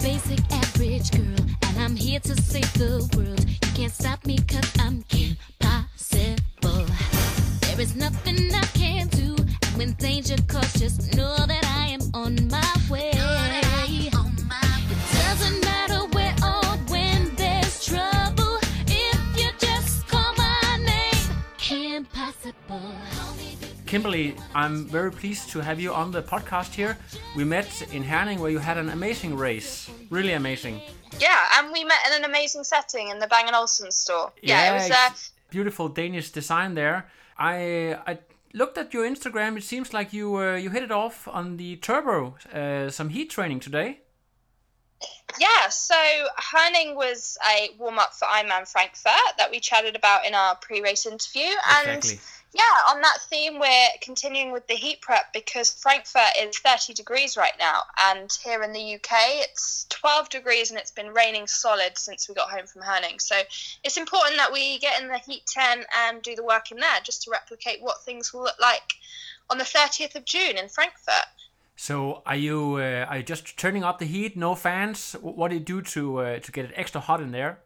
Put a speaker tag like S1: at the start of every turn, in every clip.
S1: Basic average girl, and I'm here to save the world. You can't stop me cause I'm impossible. There is nothing I can do, and when danger calls, just know that I am on my way. It doesn't matter where or when there's trouble, if you just call my name, impossible.
S2: Kimberly, I'm very pleased to have you on the podcast here. We met in Herning where you had an amazing race. Really amazing.
S3: Yeah, and we met in an amazing setting in the Bang & Olufsen store. Yeah, it was uh,
S2: beautiful Danish design there. I I looked at your Instagram. It seems like you uh, you hit it off on the turbo. Uh, some heat training today.
S3: Yeah, so Herning was a warm up for Ironman Frankfurt that we chatted about in our pre race interview. And
S2: Exactly.
S3: Yeah, on that theme, we're continuing with the heat prep because Frankfurt is 30 degrees right now. And here in the UK, it's 12 degrees and it's been raining solid since we got home from Herning. So it's important that we get in the heat 10 and do the work in there just to replicate what things will look like on the 30th of June in Frankfurt.
S2: So are you uh, are you just turning up the heat? No fans? What do you do to uh, to get it extra hot in there?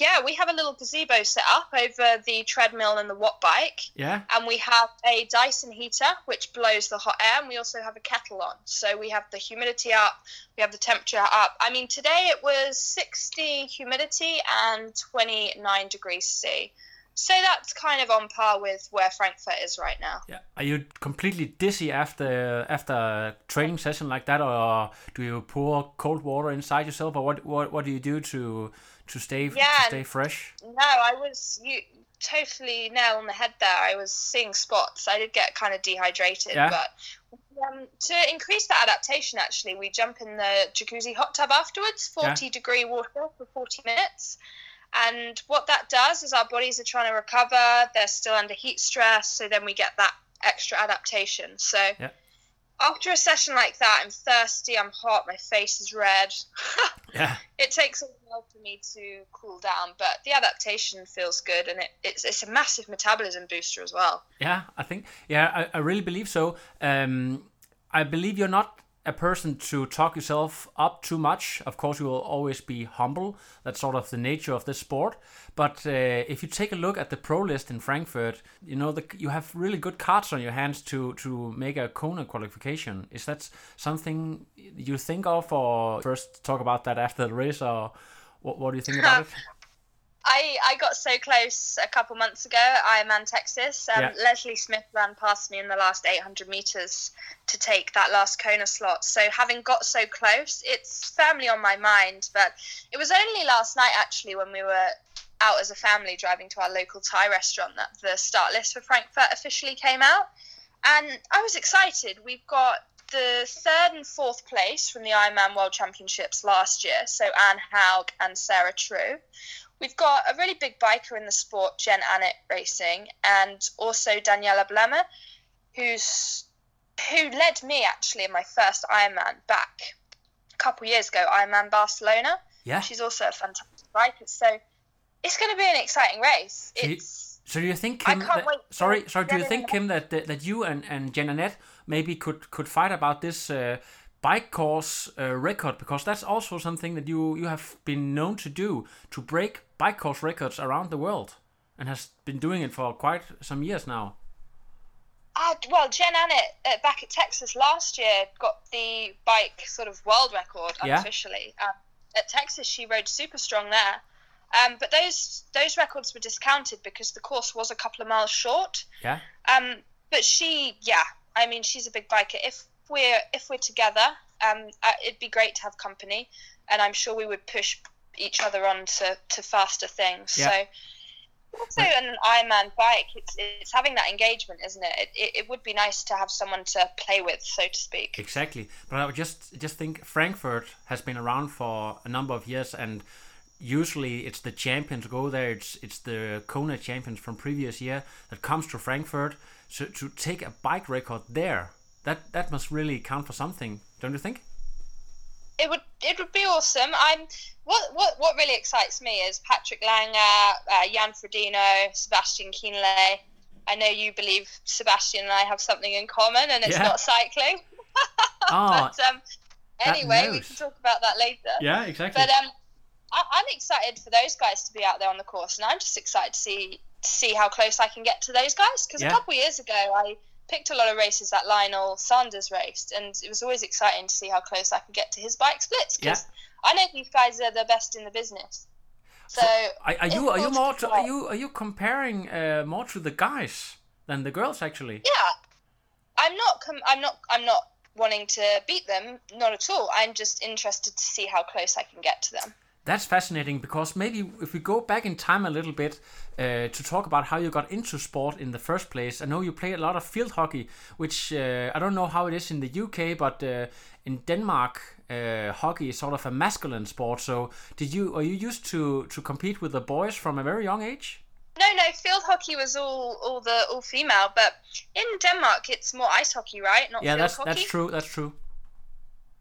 S3: Yeah, we have a little gazebo set up over the treadmill and the watt bike.
S2: Yeah.
S3: and we have a Dyson heater which blows the hot air, and we also have a kettle on. So we have the humidity up, we have the temperature up. I mean, today it was 60 humidity and 29 degrees C. So that's kind of on par with where Frankfurt is right now.
S2: Yeah. Are you completely dizzy after after a training session like that, or do you pour cold water inside yourself, or what what, what do you do to to stay
S3: Yeah,
S2: to stay fresh?
S3: No, I was you totally nail on the head there. I was seeing spots. I did get kind of dehydrated,
S2: Yeah.
S3: but um, to increase that adaptation, actually, we jump in the jacuzzi hot tub afterwards,
S2: Yeah.
S3: 40 degree water for 40 minutes. And what that does is our bodies are trying to recover. They're still under heat stress, so then we get that extra adaptation. So
S2: Yeah.
S3: After a session like that, I'm thirsty, I'm hot, my face is red.
S2: Yeah.
S3: it takes a while for me to cool down, but the adaptation feels good, and it, it's it's a massive metabolism booster as well.
S2: Yeah, I think. Yeah, I, I really believe so. Um, I believe you're not a person to talk yourself up too much. Of course, you will always be humble. That's sort of the nature of this sport. But uh, if you take a look at the pro list in Frankfurt, you know the, you have really good cards on your hands to to make a Kona qualification. Is that something you think of, or first talk about that after the race, or what, what do you think about it?
S3: I, I got so close a couple months ago at Ironman Texas. Um,
S2: Yeah.
S3: Lesley Smith ran past me in the last 800 meters to take that last Kona slot. So having got so close, it's firmly on my mind. But it was only last night actually when we were out as a family driving to our local Thai restaurant that the start list for Frankfurt officially came out. And I was excited. We've got the third and fourth place from the Ironman World Championships last year. So Anne Haug and Sarah True. We've got a really big biker in the sport, Jen Annett Racing, and also Daniela Bleymehl, who's who led me actually in my first Ironman back a couple years ago, Ironman Barcelona.
S2: Yeah.
S3: She's also a fantastic biker. So it's going to be an exciting race.
S2: So you- So do you think
S3: I
S2: Kim?
S3: can't
S2: that-
S3: wait
S2: sorry, sorry. Do you think Kim that that, you and and Jen Annett maybe could could fight about this uh, bike course uh, record because that's also something that you you have been known to do to break bike course records around the world and has been doing it for quite some years now.
S3: Uh, well, Jen Annett uh, back at Texas last year got the bike sort of world record
S2: Yeah.
S3: unofficially. Um, at Texas, she rode super strong there. Um, but those those records were discounted because the course was a couple of miles short.
S2: Yeah.
S3: Um, but she, yeah, I mean, she's a big biker. If we're if we're together, um, uh, it'd be great to have company, and I'm sure we would push each other on to, to faster things.
S2: Yeah.
S3: So Also, an Ironman bike, it's it's having that engagement, isn't it? It, it? it would be nice to have someone to play with, so to speak.
S2: Exactly, but I would just just think Frankfurt has been around for a number of years, and usually it's the champions go there. It's it's the Kona champions from previous year that comes to Frankfurt. So to take a bike record there, that that must really count for something, don't you think?
S3: It would it would be awesome. I'm what what what really excites me is Patrick Lange, uh, Jan Frodeno, Sebastian Kienle. I know you believe Sebastian and I have something in common, and it's
S2: Yeah.
S3: not cycling.
S2: Ah,
S3: but um, anyway, we can talk about that later.
S2: yeah, exactly.
S3: But um, I, I'm excited for those guys to be out there on the course, and I'm just excited to see to see how close I can get to those guys. Because
S2: Yeah.
S3: a couple of years ago, I picked a lot of races that Lionel Sanders raced, and it was always exciting to see how close I could get to his bike splits. Because I know these guys are the best in the business. So,
S2: Are, are you are you more to, are you are you comparing uh, more to the guys than the girls actually?
S3: yeah, I'm not. Com- I'm not. I'm not wanting to beat them. Not at all. I'm just interested to see how close I can get to them.
S2: That's fascinating because maybe if we go back in time a little bit uh, to talk about how you got into sport in the first place. I know you play a lot of field hockey, which uh, I don't know how it is in the UK, but uh, in Denmark, uh, hockey is sort of a masculine sport. So, did you are you used to to compete with the boys from a very young age?
S3: No, no, field hockey was all all the all female, but in Denmark it's more ice hockey, right? Not
S2: Yeah,
S3: field
S2: that's
S3: hockey.
S2: that's true. That's true.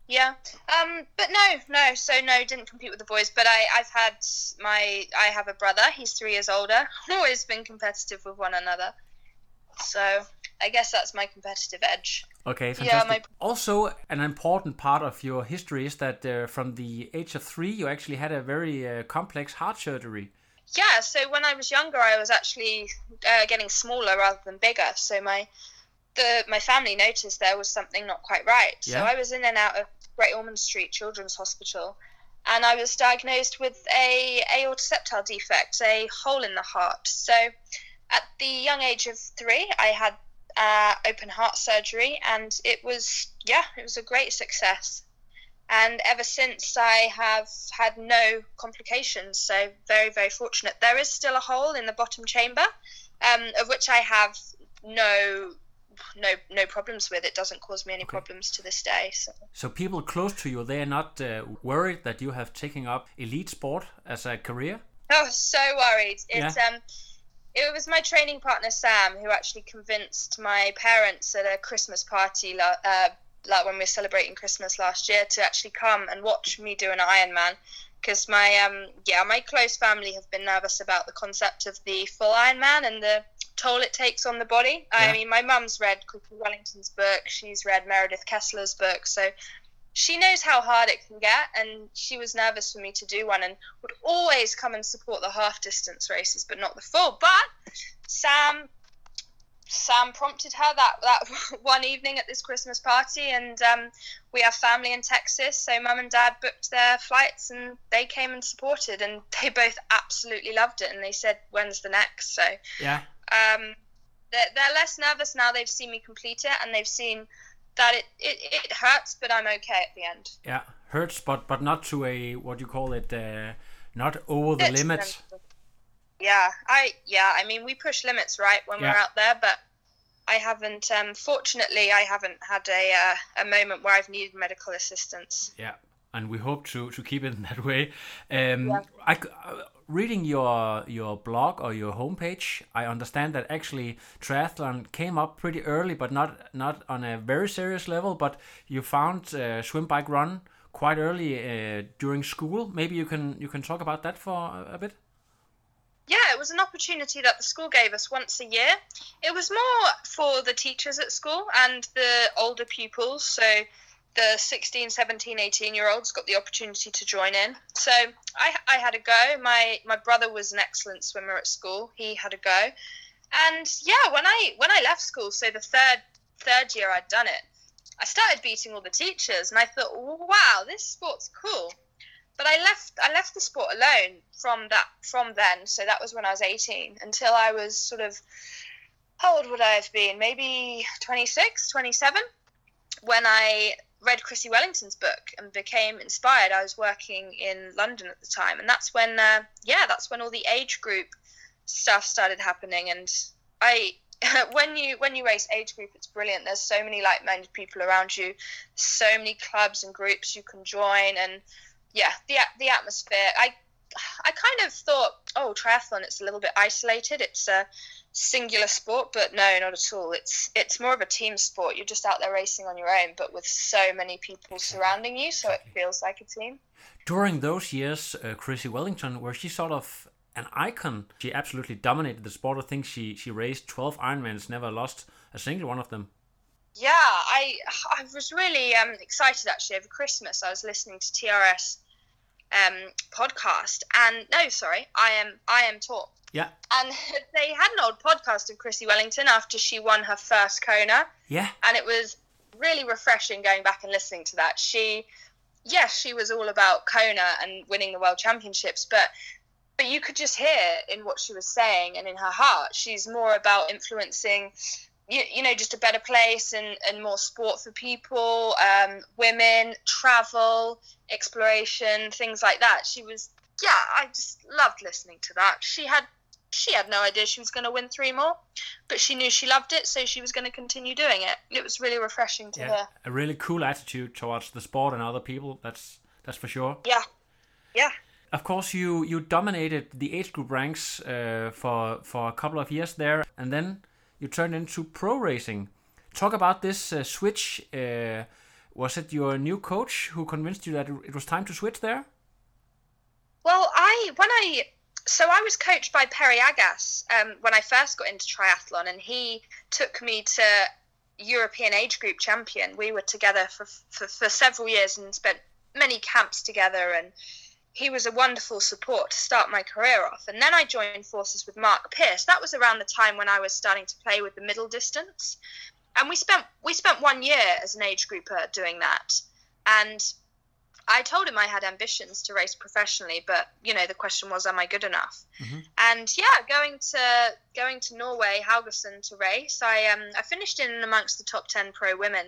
S3: Yeah. Um, but no, no. So no, didn't compete with the boys. But I, I've had my, I have a brother. He's three years older. Always been competitive with one another. So I guess that's my competitive edge.
S2: Okay,
S3: Yeah,
S2: fantastic.
S3: my-
S2: Also, an important part of your history is that uh, from the age of three, you actually had a very uh, complex heart surgery.
S3: Yeah. So when I was younger, I was actually uh, getting smaller rather than bigger. So my, the my family noticed there was something not quite right. So I was in and out of Great Ormond Street Children's Hospital, and I was diagnosed with a aortic defect, a hole in the heart. So at the young age of three, I had uh, open heart surgery, and it was yeah, it was a great success. And ever since, I have had no complications. So very, very fortunate. There is still a hole in the bottom chamber, um, of which I have no, no, no problems with. It doesn't cause me any problems to this day. So.
S2: So people close to you, they are not uh, worried that you have taken up elite sport as a career.
S3: Oh, so worried. It's um, it was my training partner Sam who actually convinced my parents at a Christmas party, uh, like when we were celebrating Christmas last year, to actually come and watch me do an Ironman. Because my um, yeah, my close family have been nervous about the concept of the full Ironman and the toll it takes on the body.
S2: Yeah.
S3: I mean, my mum's read Chrissie Wellington's book. She's read Meredith Kessler's book, so she knows how hard it can get and she was nervous for me to do one and would always come and support the half distance races but not the full but sam sam prompted her that that one evening at this christmas party and um, we have family in texas so mum and dad booked their flights and they came and supported and they both absolutely loved it and they said when's the next so
S2: Yeah,
S3: um, they're, they're less nervous now they've seen me complete it and they've seen that it, it, it hurts but i'm okay at the end
S2: yeah, hurts, but but not to a what do you call it, uh, not over the
S3: It's
S2: limit.
S3: Yeah, I yeah, I mean we push limits right when
S2: Yeah.
S3: we're out there, but I haven't. Um, fortunately, I haven't had a uh, a moment where I've needed medical assistance.
S2: Yeah, and we hope to to keep it in that way. Um, I c- uh, reading your your blog or your homepage, I understand that actually triathlon came up pretty early, but not not on a very serious level. But you found uh, swim, bike, run quite early uh, during school. Maybe you can you can talk about that for a, a bit.
S3: Yeah, it was an opportunity that the school gave us once a year. It was more for the teachers at school and the older pupils. So the 16, 17, 18 year olds got the opportunity to join in. So I, I had a go. My my brother was an excellent swimmer at school. He had a go. And yeah, when I when I left school, so the third third year I'd done it, I started beating all the teachers and I thought, wow, this sport's cool but I left I left the sport alone from that from then. So that was when I was 18 until I was sort of how old would I have been? Maybe 26, 27 when I read Chrissie Wellington's book and became inspired. I was working in London at the time and that's when uh, yeah, that's when all the age group stuff started happening, and I when you when you race age group, it's brilliant. There's so many like-minded people around you, so many clubs and groups you can join, and yeah, the the atmosphere. I I kind of thought, oh, triathlon, it's a little bit isolated. It's a singular sport, but no, not at all. It's it's more of a team sport. You're just out there racing on your own, but with so many people surrounding you, so it feels like a team.
S2: During those years, uh, Chrissie Wellington, where she sort of an icon? She absolutely dominated the sport. I think she she raced 12 Ironmans, never lost a single one of them.
S3: Yeah, I I was really um, excited actually over Christmas. I was listening to TRS um, podcast, and no, sorry, I am I am Tour.
S2: Yeah.
S3: And they had an old podcast of Chrissie Wellington after she won her first Kona.
S2: Yeah.
S3: And it was really refreshing going back and listening to that. She, yes, she was all about Kona and winning the world championships, but but you could just hear in what she was saying and in her heart, she's more about influencing you, you know just a better place and, and more sport for people um, women travel exploration things like that she was yeah i just loved listening to that she had she had no idea she was going to win three more but she knew she loved it so she was going to continue doing it it was really refreshing to
S2: yeah.
S3: hear
S2: A really cool attitude towards the sport and other people. That's that's for sure.
S3: yeah yeah
S2: Of course, you you dominated the age group ranks uh, for for a couple of years there, and then you turned into pro racing. Talk about this uh, switch. Uh, was it your new coach who convinced you that it was time to switch there?
S3: Well, I when I so I was coached by Perry Agas um, when I first got into triathlon, and he took me to European age group champion. We were together for, for, for several years and spent many camps together, and he was a wonderful support to start my career off. And then I joined forces with Mark Pierce. That was around the time when I was starting to play with the middle distance, and we spent we spent one year as an age grouper doing that, and I told him I had ambitions to race professionally, but you know the question was, am I good enough?
S2: Mm-hmm.
S3: And yeah, going to going to Norway, Haugesund to race, I um I finished in amongst the top ten pro women,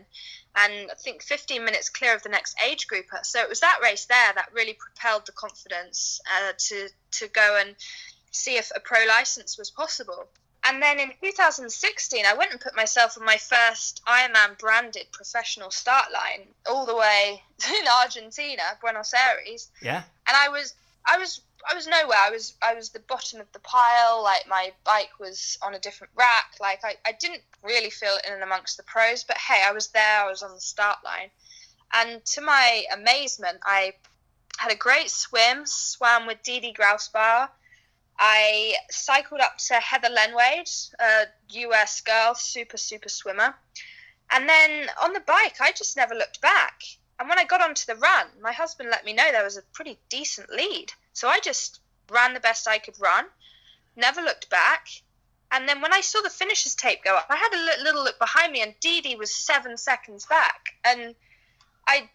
S3: and I think 15 minutes clear of the next age grouper. So it was that race there that really propelled the confidence uh, to to go and see if a pro license was possible. And then in 2016, I went and put myself on my first Ironman branded professional start line, all the way in Argentina, Buenos Aires.
S2: Yeah.
S3: And I was, I was, I was nowhere. I was, I was the bottom of the pile. Like my bike was on a different rack. Like I, I didn't really feel in and amongst the pros. But hey, I was there. I was on the start line, and to my amazement, I had a great swim. Swam with Dede Griesbauer. I cycled up to Heather Lendway, a US girl, super, super swimmer. And then on the bike, I just never looked back. And when I got onto the run, my husband let me know there was a pretty decent lead. So I just ran the best I could run, never looked back. And then when I saw the finisher's tape go up, I had a little look behind me, and Dede was seven seconds back. And I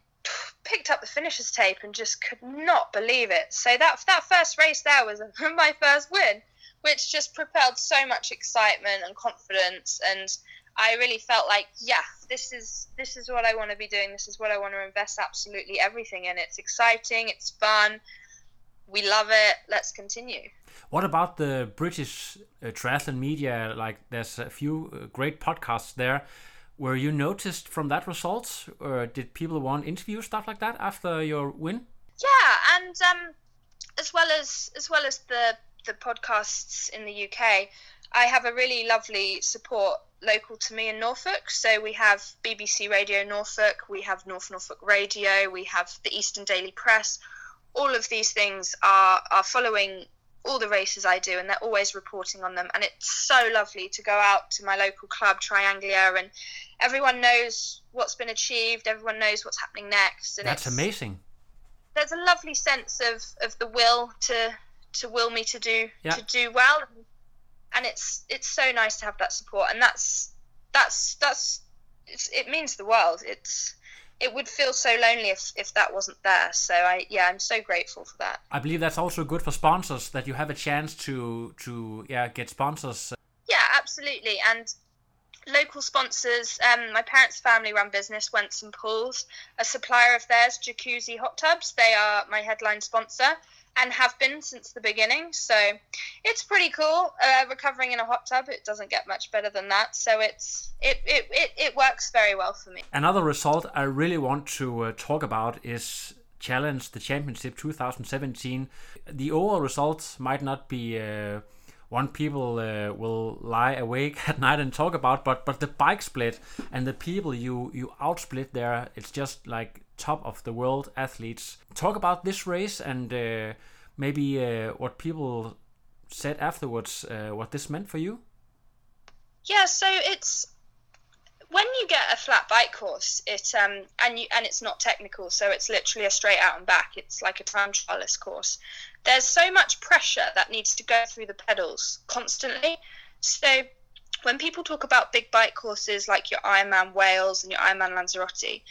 S3: picked up the finisher's tape and just could not believe it. So that that first race there was my first win, which just propelled so much excitement and confidence and I really felt like, yeah, this is this is what I want to be doing. This is what I want to invest absolutely everything in. It's exciting, it's fun. We love it. Let's continue.
S2: What about the British uh, triathlon media? Like, there's a few uh, great podcasts there. Were you noticed from that result, or did people want interviews, stuff like that, after your win?
S3: Yeah, and um, as well as as well as the the podcasts in the UK, I have a really lovely support local to me in Norfolk. So we have BBC Radio Norfolk, we have North Norfolk Radio, we have the Eastern Daily Press. All of these things are are following all the races I do, and they're always reporting on them. And it's so lovely to go out to my local club, Trianglia, and everyone knows what's been achieved. Everyone knows what's happening next. And
S2: That's amazing.
S3: There's a lovely sense of, of the will to to will me to do
S2: Yeah.
S3: to do well, and it's it's so nice to have that support. And that's that's that's it's, it means the world. It's it would feel so lonely if, if that wasn't there. So I yeah, I'm so grateful for that.
S2: I believe that's also good for sponsors that you have a chance to to yeah get sponsors.
S3: Yeah, absolutely. And local sponsors, um, my parents' family run business, Wentz and Pools, a supplier of theirs, Jacuzzi Hot Tubs. They are my headline sponsor. And have been since the beginning. So it's pretty cool. Uh, recovering in a hot tub, it doesn't get much better than that. So it's it it, it, it works very well for me.
S2: Another result I really want to uh, talk about is Challenge the Championship 2017. The overall results might not be uh, one people uh, will lie awake at night and talk about, but but the bike split and the people you you outsplit there, it's just like top of the world athletes. Talk about this race and uh, maybe uh, what people said afterwards, uh, what this meant for you.
S3: Yeah, so it's when you get a flat bike course, it um and you and it's not technical, so it's literally a straight out and back. It's like a time trialist course. There's so much pressure that needs to go through the pedals constantly. So when people talk about big bike courses like your Ironman Wales and your Ironman Lanzarote,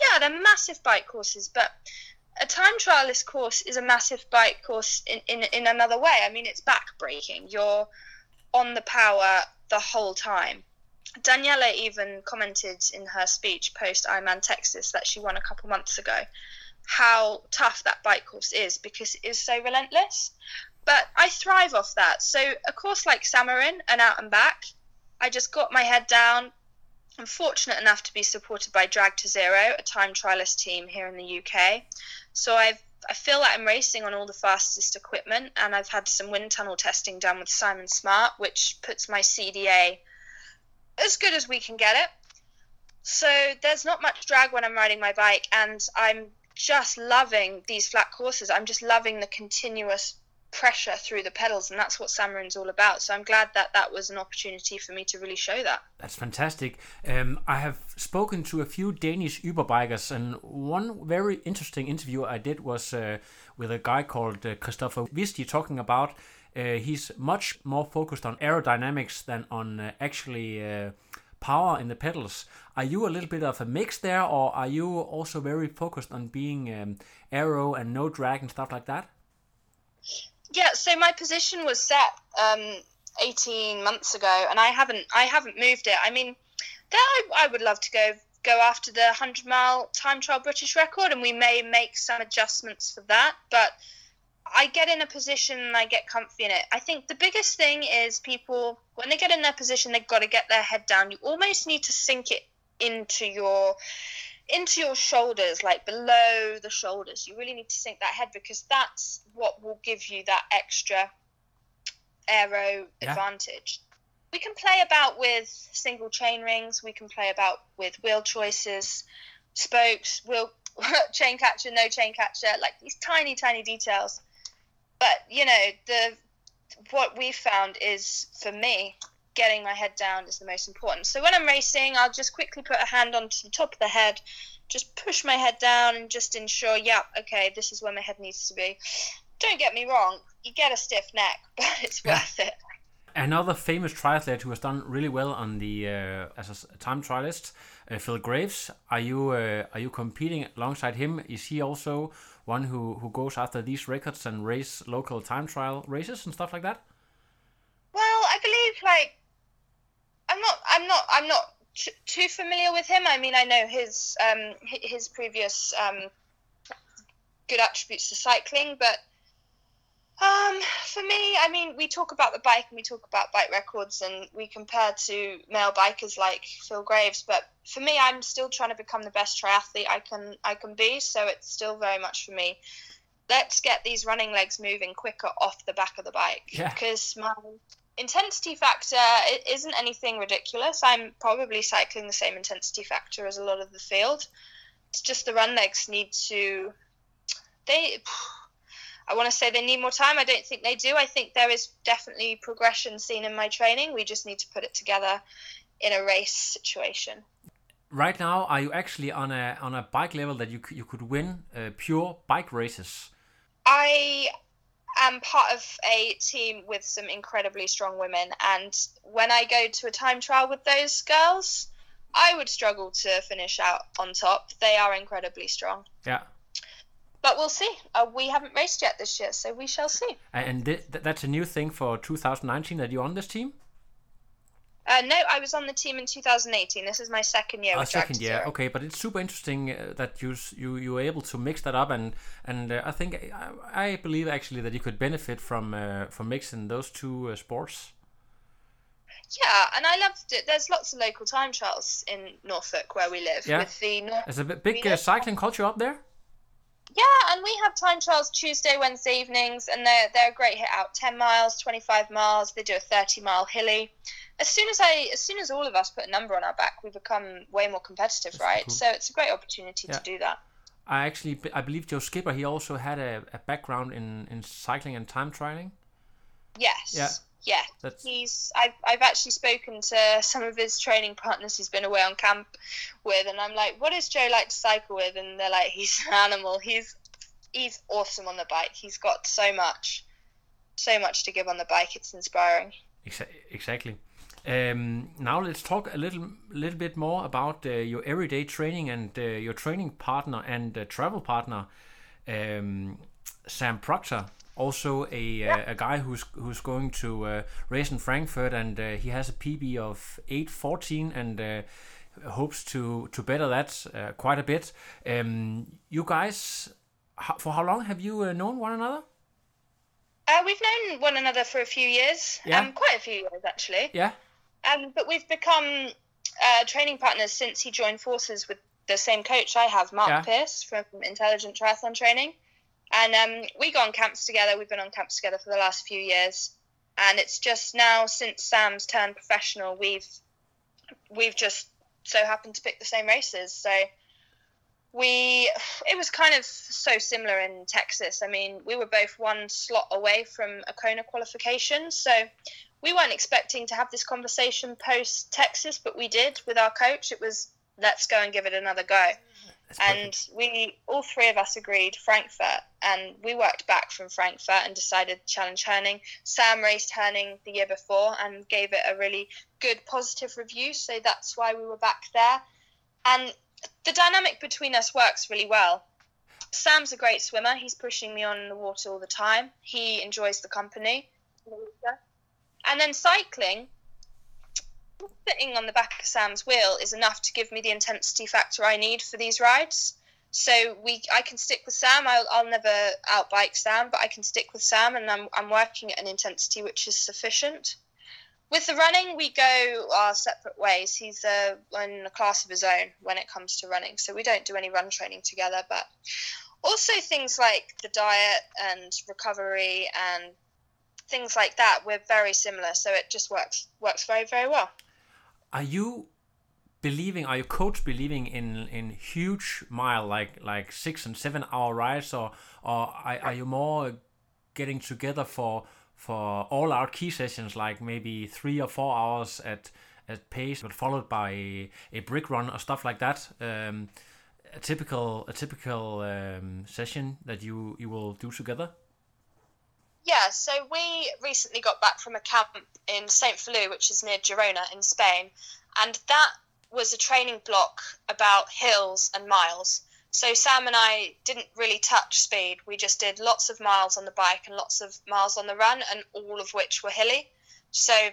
S3: yeah, they're massive bike courses, but a time trialist course is a massive bike course in, in, in another way. I mean, it's back breaking. You're on the power the whole time. Daniela even commented in her speech post Ironman Texas that she won a couple months ago how tough that bike course is because it is so relentless. But I thrive off that. So a course like Samorin and out and back, I just got my head down, I'm fortunate enough to be supported by Drag2Zero, a time trialist team here in the UK. So I've I feel like I'm racing on all the fastest equipment, and I've had some wind tunnel testing done with Simon Smart, which puts my CDA as good as we can get it. So there's not much drag when I'm riding my bike, and I'm just loving these flat courses. I'm just loving the continuous pressure through the pedals, and that's what Samorin's all about. So I'm glad that that was an opportunity for me to really show that.
S2: That's fantastic. Um, I have spoken to a few Danish Uber bikers, and one very interesting interview I did was uh, with a guy called uh, Christopher Visti talking about. Uh, he's much more focused on aerodynamics than on uh, actually uh, power in the pedals. Are you a little bit of a mix there, or are you also very focused on being um, aero and no drag and stuff like that?
S3: Yeah, so my position was set um, 18 months ago, and I haven't I haven't moved it. I mean, there I, I would love to go go after the 100 mile time trial British record, and we may make some adjustments for that. But I get in a position and I get comfy in it. I think the biggest thing is people when they get in their position, they've got to get their head down. You almost need to sink it into your into your shoulders, like below the shoulders. You really need to sink that head because that's what will give you that extra aero yeah. advantage. We can play about with single chain rings, we can play about with wheel choices, spokes, wheel chain catcher, no chain catcher, like these tiny, tiny details. But you know, the what we found is for me getting my head down is the most important. So when I'm racing, I'll just quickly put a hand onto the top of the head, just push my head down and just ensure, yeah, okay, this is where my head needs to be. Don't get me wrong, you get a stiff neck, but it's worth it.
S2: Another famous triathlete who has done really well on the uh, as a time trialist, uh, Phil Graves. Are you uh, are you competing alongside him? Is he also one who, who goes after these records and race local time trial races and stuff like that?
S3: Well, I believe like I'm not. I'm not. I'm not t- too familiar with him. I mean, I know his um, his previous um, good attributes to cycling, but um, for me, I mean, we talk about the bike and we talk about bike records, and we compare to male bikers like Phil Graves. But for me, I'm still trying to become the best triathlete I can I can be. So it's still very much for me. Let's get these running legs moving quicker off the back of the bike
S2: yeah.
S3: because my intensity factor it isn't anything ridiculous. I'm probably cycling the same intensity factor as a lot of the field. It's just the run legs need to they I want to say they need more time. I don't think they do. I think there is definitely progression seen in my training. We just need to put it together in a race situation.
S2: Right now, are you actually on a on a bike level that you you could win uh, pure bike races?
S3: I am part of a team with some incredibly strong women, and when I go to a time trial with those girls, I would struggle to finish out on top. They are incredibly strong.
S2: Yeah.
S3: But we'll see. Uh, we haven't raced yet this year, so we shall see.
S2: And th- that's a new thing for 2019 that you're on this team.
S3: Uh, no, I was on the team in 2018. This is my second year.
S2: Uh, second year,
S3: Zero.
S2: okay, but it's super interesting uh, that you you you were able to mix that up, and and uh, I think I, I believe actually that you could benefit from uh, from mixing those two uh, sports.
S3: Yeah, and I loved it. There's lots of local time trials in Norfolk where we live.
S2: Yeah.
S3: With the North.
S2: There's a bi- big uh, cycling culture up there.
S3: Yeah, and we have time trials Tuesday, Wednesday evenings, and they're they're a great hit out. Ten miles, twenty five miles. They do a thirty mile hilly. As soon as I, as soon as all of us put a number on our back, we become way more competitive,
S2: That's
S3: right?
S2: cool.
S3: So it's a great opportunity
S2: Yeah.
S3: to do that.
S2: I actually I believe Joe Skipper he also had a, a background in, in cycling and time trialing.
S3: Yes.
S2: Yeah.
S3: Yeah.
S2: That's
S3: He's. I've I've actually spoken to some of his training partners he's been away on camp with, and I'm like, what does Joe like to cycle with? And they're like, he's an animal. He's he's awesome on the bike. He's got so much, so much to give on the bike. It's inspiring.
S2: Exactly. Um, now let's talk a little little bit more about uh, your everyday training and uh, your training partner and uh, travel partner, um, Sam Proctor. Also a uh, a guy who's who's going to uh, race in Frankfurt and uh, he has a PB of 8:14 and uh, hopes to to better that uh, quite a bit. Um, you guys, ho- for how long have you uh, known one another?
S3: Uh, we've known one another for a few years.
S2: Yeah.
S3: Um, quite a few years actually.
S2: Yeah.
S3: Um, but we've become uh, training partners since he joined forces with the same coach I have, Mark
S2: Yeah.
S3: Pierce from Intelligent Triathlon Training. And um, we go on camps together. We've been on camps together for the last few years. And it's just now since Sam's turned professional, we've we've just so happened to pick the same races. So we it was kind of so similar in Texas. I mean, we were both one slot away from a Kona qualification, so we weren't expecting to have this conversation post Texas, but we did with our coach. It was let's go and give it another go.
S2: That's
S3: And
S2: perfect.
S3: we all three of us agreed Frankfurt, and we worked back from Frankfurt and decided to challenge Herning. Sam raced Herning the year before and gave it a really good positive review, so that's why we were back there. And the dynamic between us works really well. Sam's a great swimmer. He's pushing me on in the water all the time. He enjoys the company. And then cycling, sitting on the back of Sam's wheel is enough to give me the intensity factor I need for these rides. So we, I can stick with Sam. I'll, I'll never outbike Sam, but I can stick with Sam, and I'm, I'm working at an intensity which is sufficient. With the running, we go our separate ways. He's uh, in a class of his own when it comes to running, so we don't do any run training together. But also things like the diet and recovery and things like that, we're very similar. So it just works works very very well.
S2: are you believing are your coach believing in in huge mile like like six and seven hour rides or or are, you more getting together for for all our key sessions like maybe three or four hours at at pace but followed by a, a brick run or stuff like that um a typical a typical um, session that you you will do together
S3: Yeah, so we recently got back from a camp in St. Feliu, which is near Girona in Spain, and that was a training block about hills and miles. So Sam and I didn't really touch speed. We just did lots of miles on the bike and lots of miles on the run, and all of which were hilly. So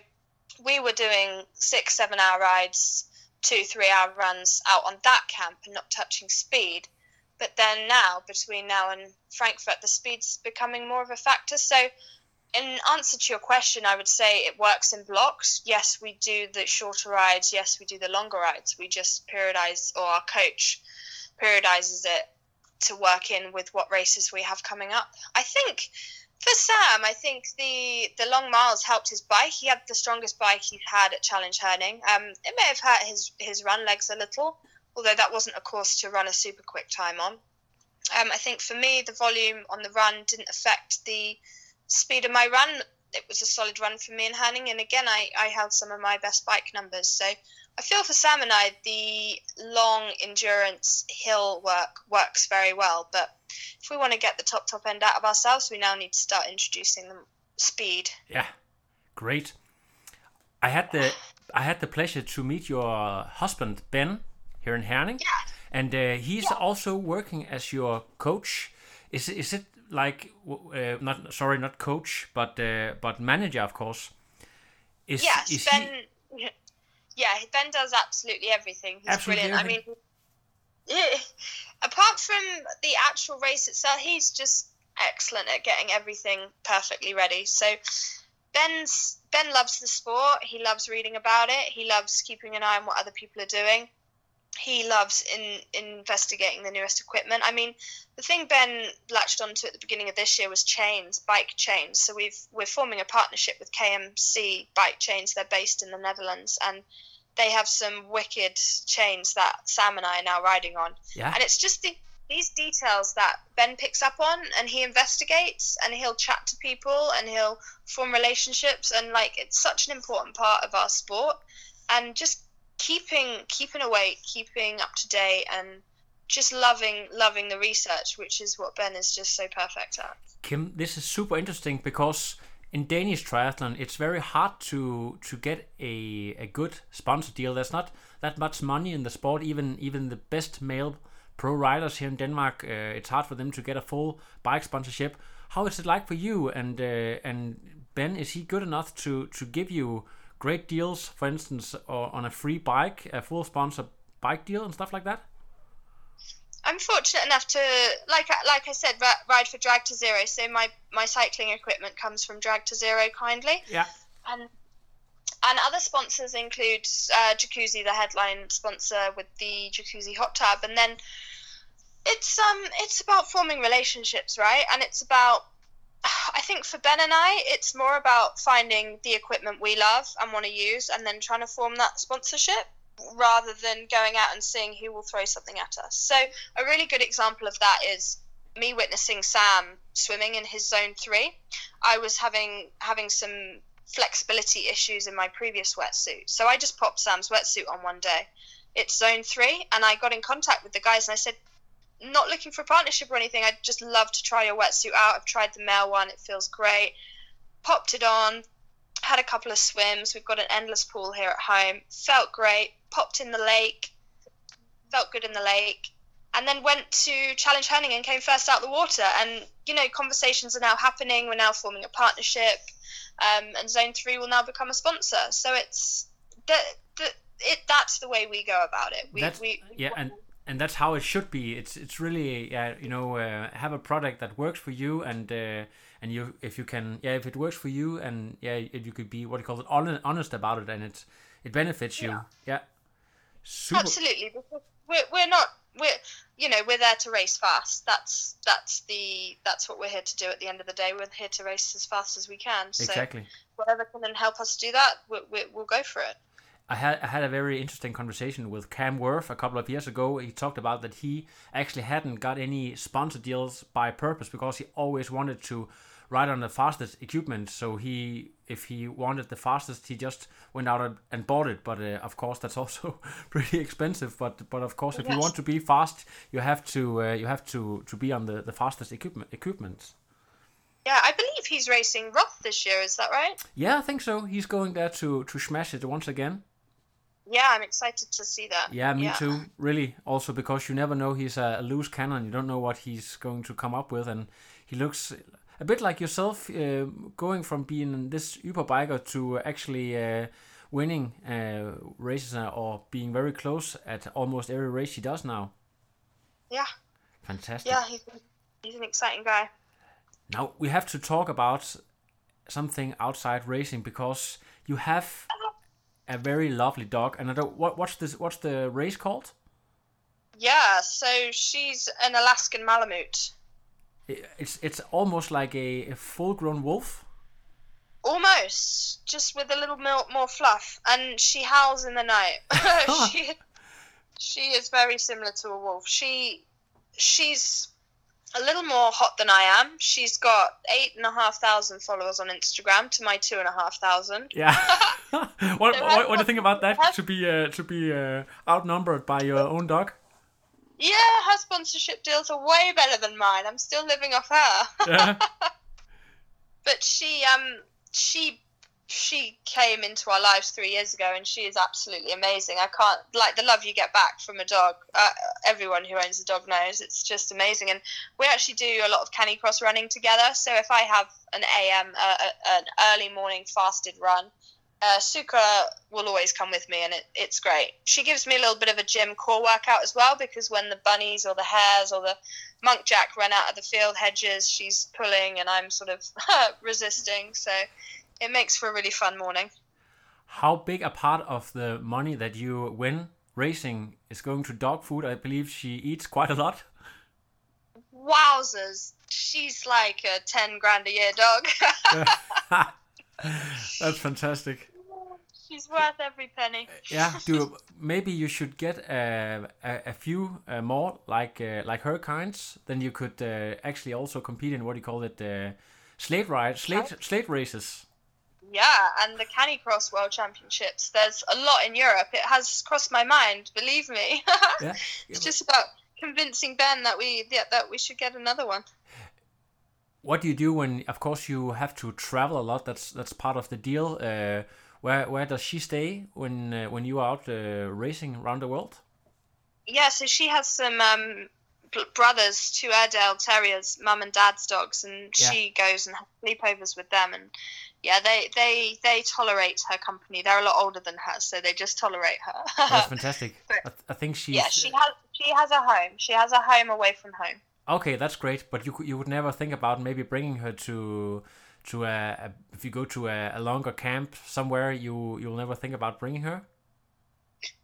S3: we were doing six, seven hour rides, two, three hour runs out on that camp and not touching speed. But then now, between now and Frankfurt, the speed's becoming more of a factor. So, in answer to your question, I would say it works in blocks. Yes, we do the shorter rides. Yes, we do the longer rides. We just periodize, or our coach periodizes it to work in with what races we have coming up. I think for Sam, I think the the long miles helped his bike. He had the strongest bike he's had at Challenge Herning. Um, it may have hurt his his run legs a little, although that wasn't a course to run a super quick time on. Um, I think for me, the volume on the run didn't affect the speed of my run. It was a solid run for me in Herning, and again, I, I held some of my best bike numbers. So I feel for Sam and I, the long endurance hill work works very well. But if we want to get the top top end out of ourselves, we now need to start introducing the speed.
S2: Yeah, great. I had the I had the pleasure to meet your husband Ben here in Herning,
S3: Yeah.
S2: and uh, he's also working as your coach. Is is it like uh, not sorry not coach but uh, but manager of course? Is
S3: Yes,
S2: is
S3: Ben.
S2: he
S3: Yeah, Ben does absolutely everything. He's
S2: Absolutely
S3: brilliant. I mean, yeah, apart from the actual race itself, he's just excellent at getting everything perfectly ready. So Ben's Ben loves the sport. He loves reading about it. He loves keeping an eye on what other people are doing. He loves in, investigating the newest equipment. I mean, the thing Ben latched onto at the beginning of this year was chains, bike chains. So we've we're forming a partnership with KMC Bike Chains. They're based in the Netherlands, and they have some wicked chains that Sam and I are now riding on.
S2: Yeah.
S3: And it's just the, these details that Ben picks up on and he investigates and he'll chat to people and he'll form relationships and like it's such an important part of our sport and just keeping keeping awake, keeping up to date and just loving loving the research, which is what Ben is just so perfect at.
S2: Kim, this is super interesting because in Danish triathlon, it's very hard to to get a a good sponsor deal. There's not that much money in the sport. Even even the best male pro riders here in Denmark, uh, it's hard for them to get a full bike sponsorship. How is it like for you? And uh, and Ben, is he good enough to to give you great deals, for instance, or on a free bike, a full sponsor bike deal and stuff like that?
S3: I'm fortunate enough to, like like I said, ride for Drag2Zero. So my my cycling equipment comes from Drag2Zero kindly.
S2: Yeah.
S3: And and other sponsors include uh, Jacuzzi, the headline sponsor with the Jacuzzi hot tub, and then it's um it's about forming relationships, right? And it's about I think for Ben and I, it's more about finding the equipment we love and want to use, and then trying to form that sponsorship rather than going out and seeing who will throw something at us. So a really good example of that is me witnessing Sam swimming in his zone three. I was having having some flexibility issues in my previous wetsuit, so I just popped Sam's wetsuit on one day. It's zone three, and I got in contact with the guys and I said, not looking for a partnership or anything. I'd just love to try your wetsuit out. I've tried the male one; it feels great. Popped it on, had a couple of swims. We've got an endless pool here at home. Felt great. Popped in the lake. Felt good in the lake. And then went to Challenge Herning and came first out the water. And, you know, conversations are now happening. We're now forming a partnership. Um, and Zone 3 will now become a sponsor. So it's, the, the, it, that's the way we go about it. We,
S2: that's,
S3: we,
S2: yeah, and and that's how it should be. It's it's really yeah, you know, uh, have a product that works for you, and uh, and you if you can yeah, if it works for you, and yeah, if you could be what you call it honest, honest about it, and it it benefits you. Yeah, yeah.
S3: Super. absolutely. We're we're not we're you know we're there to race fast. That's that's the that's what we're here to do. At the end of the day, we're here to race as fast as we can. So
S2: exactly.
S3: Whatever can help us do that, we, we, we'll go for it.
S2: I had I had a very interesting conversation with Cam Wurf a couple of years ago. He talked about that he actually hadn't got any sponsor deals by purpose because he always wanted to ride on the fastest equipment. So he, if he wanted the fastest, he just went out and bought it. But uh, of course, that's also pretty expensive. But but of course, if yes. you want to be fast, you have to uh, you have to to be on the the fastest equipment equipment.
S3: Yeah, I believe he's racing Roth this year. Is that right?
S2: Yeah, I think so. He's going there to to smash it once again
S3: yeah, I'm excited to see that.
S2: Yeah, me yeah. too. Really, also because you never know he's a loose cannon. You don't know what he's going to come up with, and he looks a bit like yourself, uh, going from being this Uber biker to actually uh, winning uh, races uh, or being very close at almost every race he does now.
S3: Yeah.
S2: Fantastic.
S3: Yeah, he's, he's an exciting guy.
S2: Now we have to talk about something outside racing because you have a very lovely dog. And I don't what what's this what's the race called?
S3: Yeah, so she's an Alaskan Malamute.
S2: It's it's almost like a, a full grown wolf.
S3: Almost, just with a little more, more fluff, and she howls in the night. she she is very similar to a wolf. She she's a little more hot than I am. She's got eight and a half thousand followers on Instagram to my two and a half thousand.
S2: Yeah. what, what, what, do you think about that? To be uh, to be uh, outnumbered by your own dog?
S3: Yeah, her sponsorship deals are way better than mine. I'm still living off her. Yeah. but she um she she came into our lives three years ago and she is absolutely amazing. I can't like the love you get back from a dog. Uh, everyone who owns a dog knows it's just amazing. And we actually do a lot of canicross running together. So if I have an AM, uh, an early morning fasted run, uh, Suka will always come with me, and it, it's great. She gives me a little bit of a gym core workout as well because when the bunnies or the hares or the muntjac run out of the field hedges, she's pulling and I'm sort of resisting. So it makes for a really fun morning.
S2: How big a part of the money that you win racing is going to dog food? I believe she eats quite a lot.
S3: Wowzers! She's like a ten grand a year dog.
S2: That's fantastic.
S3: She's worth every penny.
S2: yeah, do maybe you should get a, a, a few uh, more like uh, like her kinds. Then you could uh, actually also compete in what do you call it, uh, slate ride, slate slate races.
S3: Yeah, and the Canicross World Championships. There's a lot in Europe. It has crossed my mind. Believe me.
S2: yeah,
S3: it's just about convincing Ben that we yeah, that we should get another one.
S2: What do you do when, of course, you have to travel a lot? That's that's part of the deal. Uh, where where does she stay when uh, when you are out uh, racing around the world?
S3: Yeah, so she has some um, brothers, two Airedale Terriers, mum and dad's dogs, and yeah. she goes and has sleepovers with them. And yeah, they they they tolerate her company. They're a lot older than her, so they just tolerate her.
S2: Oh, that's fantastic. but, I, th I, think she's
S3: yeah. She has she has a home. She has a home away from home.
S2: Okay, that's great. But you you would never think about maybe bringing her to to a, a if you go to a, a, longer camp somewhere, you you'll never think about bringing her.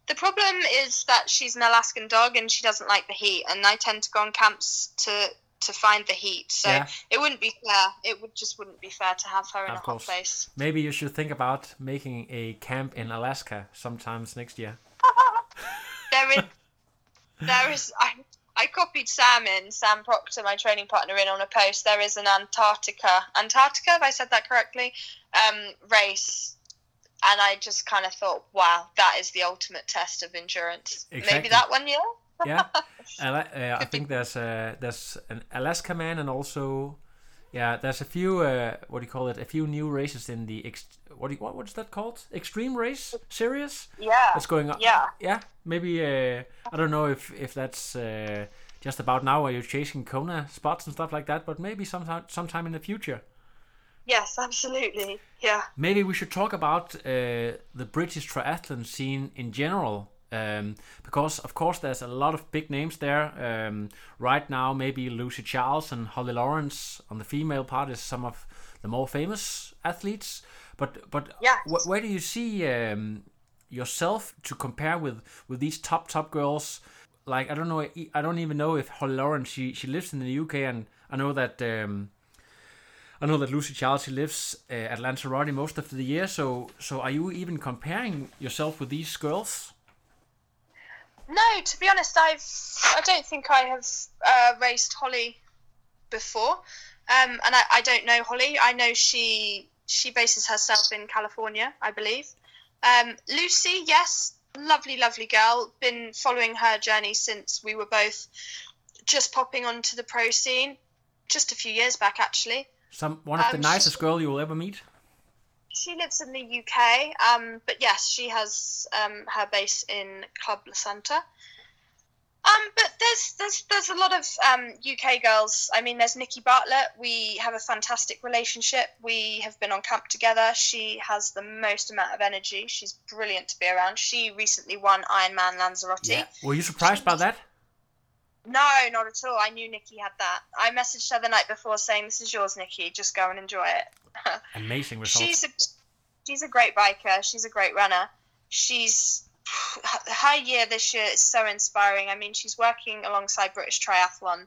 S3: The problem is that she's an Alaskan dog and she doesn't like the heat, and I tend to go on camps to to find the heat. So yeah. it wouldn't be fair. It would just wouldn't be fair to have her in of a course. hot place.
S2: Maybe you should think about making a camp in Alaska sometimes next year.
S3: there is, there is. I, I copied Sam in, Sam Proctor, my training partner, in on a post. There is an Antarctica, Antarctica, if I said that correctly, um, race. And I just kind of thought, wow, that is the ultimate test of endurance. Exactly. Maybe that one, yeah.
S2: Yeah, uh, I think there's a, there's an Alaskaman and also yeah, there's a few uh, what do you call it? A few new races in the ex- what do you, what what's that called? Extreme race series.
S3: Yeah.
S2: That's going on.
S3: Yeah.
S2: Yeah. Maybe uh, I don't know if if that's uh, just about now where you're chasing Kona spots and stuff like that, but maybe sometime sometime in the future.
S3: Yes, absolutely. Yeah.
S2: Maybe we should talk about uh, the British triathlon scene in general. Um, because of course there's a lot of big names there um, right now. Maybe Lucy Charles and Holly Lawrence on the female part is some of the more famous athletes. But but
S3: yeah.
S2: wh- where do you see um, yourself to compare with with these top top girls? Like I don't know, I don't even know if Holly Lawrence she she lives in the UK, and I know that. Um, I know that Lucy Charles she lives uh, at Lanzarote most of the year. So, so are you even comparing yourself with these girls?
S3: No, to be honest, I've I don't think I have uh, raced Holly before, um, and I, I don't know Holly. I know she she bases herself in California, I believe. Um, Lucy, yes, lovely, lovely girl. Been following her journey since we were both just popping onto the pro scene, just a few years back, actually.
S2: Some one of um, the nicest girl you will ever meet
S3: she lives in the UK, um, but yes, she has um, her base in Club La Santa. Um, but there's there's there's a lot of um, UK girls. I mean, there's Nikki Bartlett. We have a fantastic relationship. We have been on camp together. She has the most amount of energy. She's brilliant to be around. She recently won Ironman Lanzarote. Yeah.
S2: Were you surprised by that?
S3: No, not at all. I knew Nikki had that. I messaged her the night before saying, "This is yours, Nikki. Just go and enjoy it."
S2: Amazing results.
S3: She's a, she's a great biker. She's a great runner. She's her year this year is so inspiring. I mean, she's working alongside British Triathlon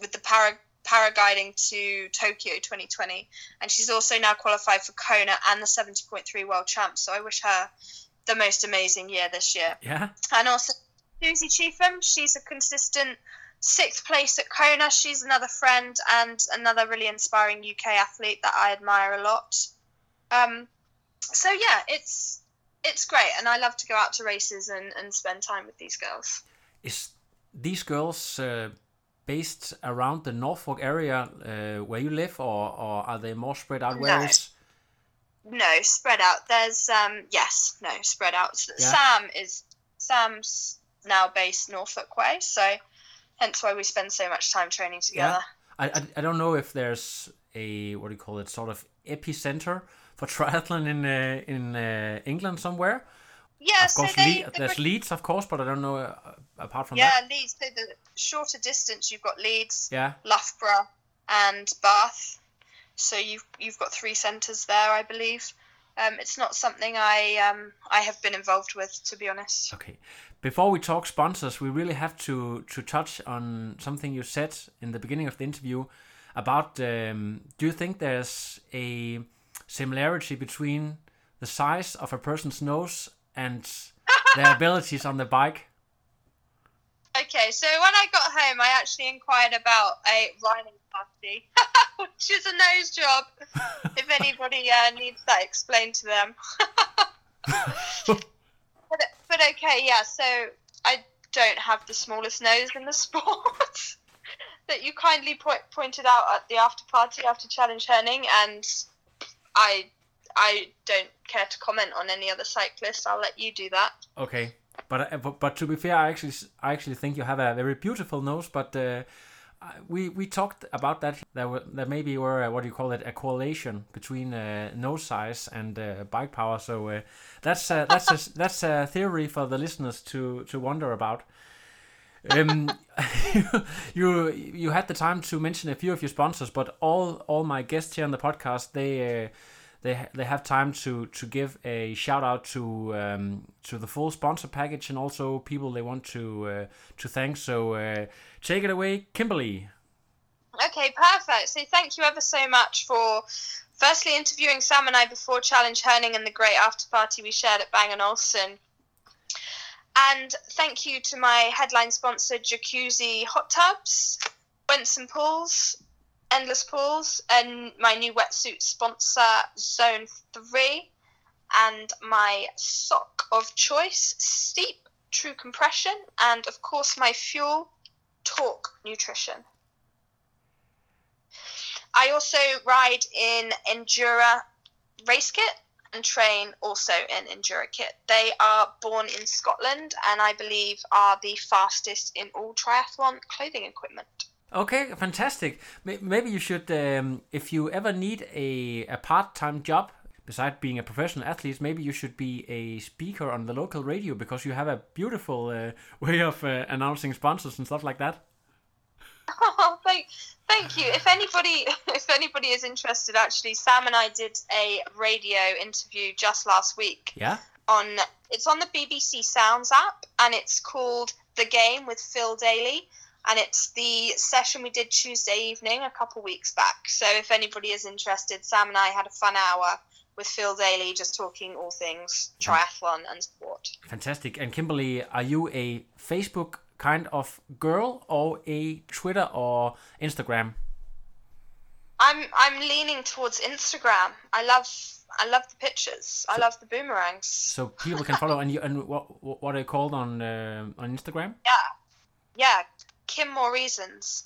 S3: with the para paragliding to Tokyo 2020, and she's also now qualified for Kona and the 70.3 World Champs. So I wish her the most amazing year this year.
S2: Yeah.
S3: And also Susie Cheetham, she's a consistent sixth place at Kona. She's another friend and another really inspiring UK athlete that I admire a lot. Um, so yeah, it's it's great, and I love to go out to races and, and spend time with these girls.
S2: Is these girls uh, based around the Norfolk area uh, where you live, or, or are they more spread out? Where
S3: no.
S2: is?
S3: No, spread out. There's um yes, no, spread out. Yeah. Sam is Sam's now based Norfolk way, so hence why we spend so much time training together.
S2: Yeah. I, I, I don't know if there's a what do you call it sort of epicenter for triathlon in uh, in uh, England somewhere.
S3: Yeah,
S2: Of
S3: so they,
S2: Le-
S3: the
S2: there's Leeds, of course, but I don't know uh, apart from
S3: yeah,
S2: that.
S3: Leeds. So the shorter distance, you've got Leeds,
S2: Yeah.
S3: Loughborough, and Bath. So you've you've got three centres there, I believe. Um, it's not something I um, I have been involved with, to be honest.
S2: Okay. Before we talk sponsors, we really have to to touch on something you said in the beginning of the interview about. Um, do you think there's a similarity between the size of a person's nose and their abilities on the bike?
S3: Okay, so when I got home, I actually inquired about a riding party, which is a nose job. if anybody uh, needs that explained to them. but, but okay, yeah. So I don't have the smallest nose in the sport. that you kindly po- pointed out at the after party after Challenge Herning, and I I don't care to comment on any other cyclists. I'll let you do that.
S2: Okay, but uh, but, but to be fair, I actually I actually think you have a very beautiful nose. But uh, we we talked about that. There were maybe were uh, what do you call it a correlation between uh, nose size and uh, bike power. So uh, that's uh, that's a, that's a theory for the listeners to to wonder about. Um, you you had the time to mention a few of your sponsors, but all all my guests here on the podcast they. They they have time to to give a shout out to um, to the full sponsor package and also people they want to uh, to thank. So uh, take it away, Kimberly.
S3: Okay, perfect. So thank you ever so much for firstly interviewing Sam and I before Challenge Herning and the great after party we shared at Bang & Olufsen. And thank you to my headline sponsor, Jacuzzi Hot Tubs, Wentz and Pools, Endless Pools, and my new wetsuit sponsor, Zone 3, and my sock of choice, Steep True Compression, and of course my fuel, TORQ Nutrition. I also ride in Endura race kit and train also in Endura kit. They are born in Scotland and I believe are the fastest in all triathlon clothing equipment.
S2: Okay, fantastic. Maybe you should, um, if you ever need a, a part time job, beside being a professional athlete, maybe you should be a speaker on the local radio because you have a beautiful uh, way of uh, announcing sponsors and stuff like that.
S3: Oh, thank, thank you. If anybody, if anybody is interested, actually, Sam and I did a radio interview just last week
S2: Yeah?
S3: on. It's on the BBC Sounds app, and it's called "The Game" with Phil Daly, and it's the session we did Tuesday evening a couple weeks back. So if anybody is interested, Sam and I had a fun hour with Phil Daly, just talking all things triathlon and sport.
S2: Fantastic. And Kimberly, are you a Facebook kind of girl or a Twitter or Instagram?
S3: I'm I'm leaning towards Instagram. I love I love the pictures. I love the boomerangs.
S2: So people can follow and you and what what what are you called on uh, on Instagram?
S3: Yeah, yeah, Kim More Reasons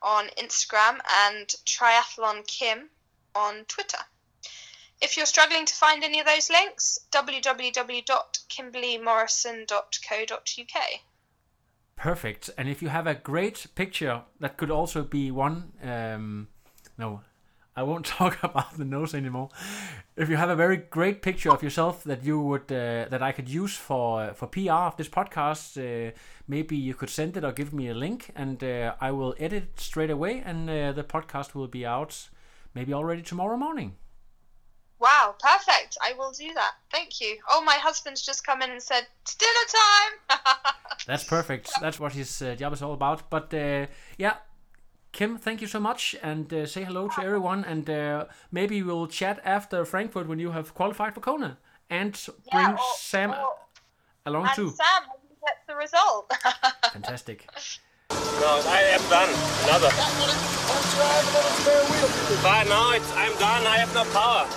S3: on Instagram and Triathlon Kim on Twitter. If you're struggling to find any of those links, www.kimberlymorrison.co.uk.
S2: Perfect. And if you have a great picture, that could also be one. Um, no, I won't talk about the nose anymore. If you have a very great picture of yourself that you would uh, that I could use for for PR of this podcast, uh, maybe you could send it or give me a link, and uh, I will edit it straight away, and uh, the podcast will be out maybe already tomorrow morning.
S3: Wow, perfect. I will do that. Thank you. Oh, my husband's just come in and said, it's dinner time.
S2: That's perfect. That's what his uh, job is all about. But uh, yeah, Kim, thank you so much, and uh, say hello to everyone. And uh, maybe we'll chat after Frankfurt when you have qualified for Kona, and bring
S3: Yeah, or-
S2: Sam
S3: or-
S2: along
S3: and
S2: too.
S3: Sam, when you get the result.
S2: Fantastic.
S4: No, I am done. Another. But now it's, I'm done. I have no power.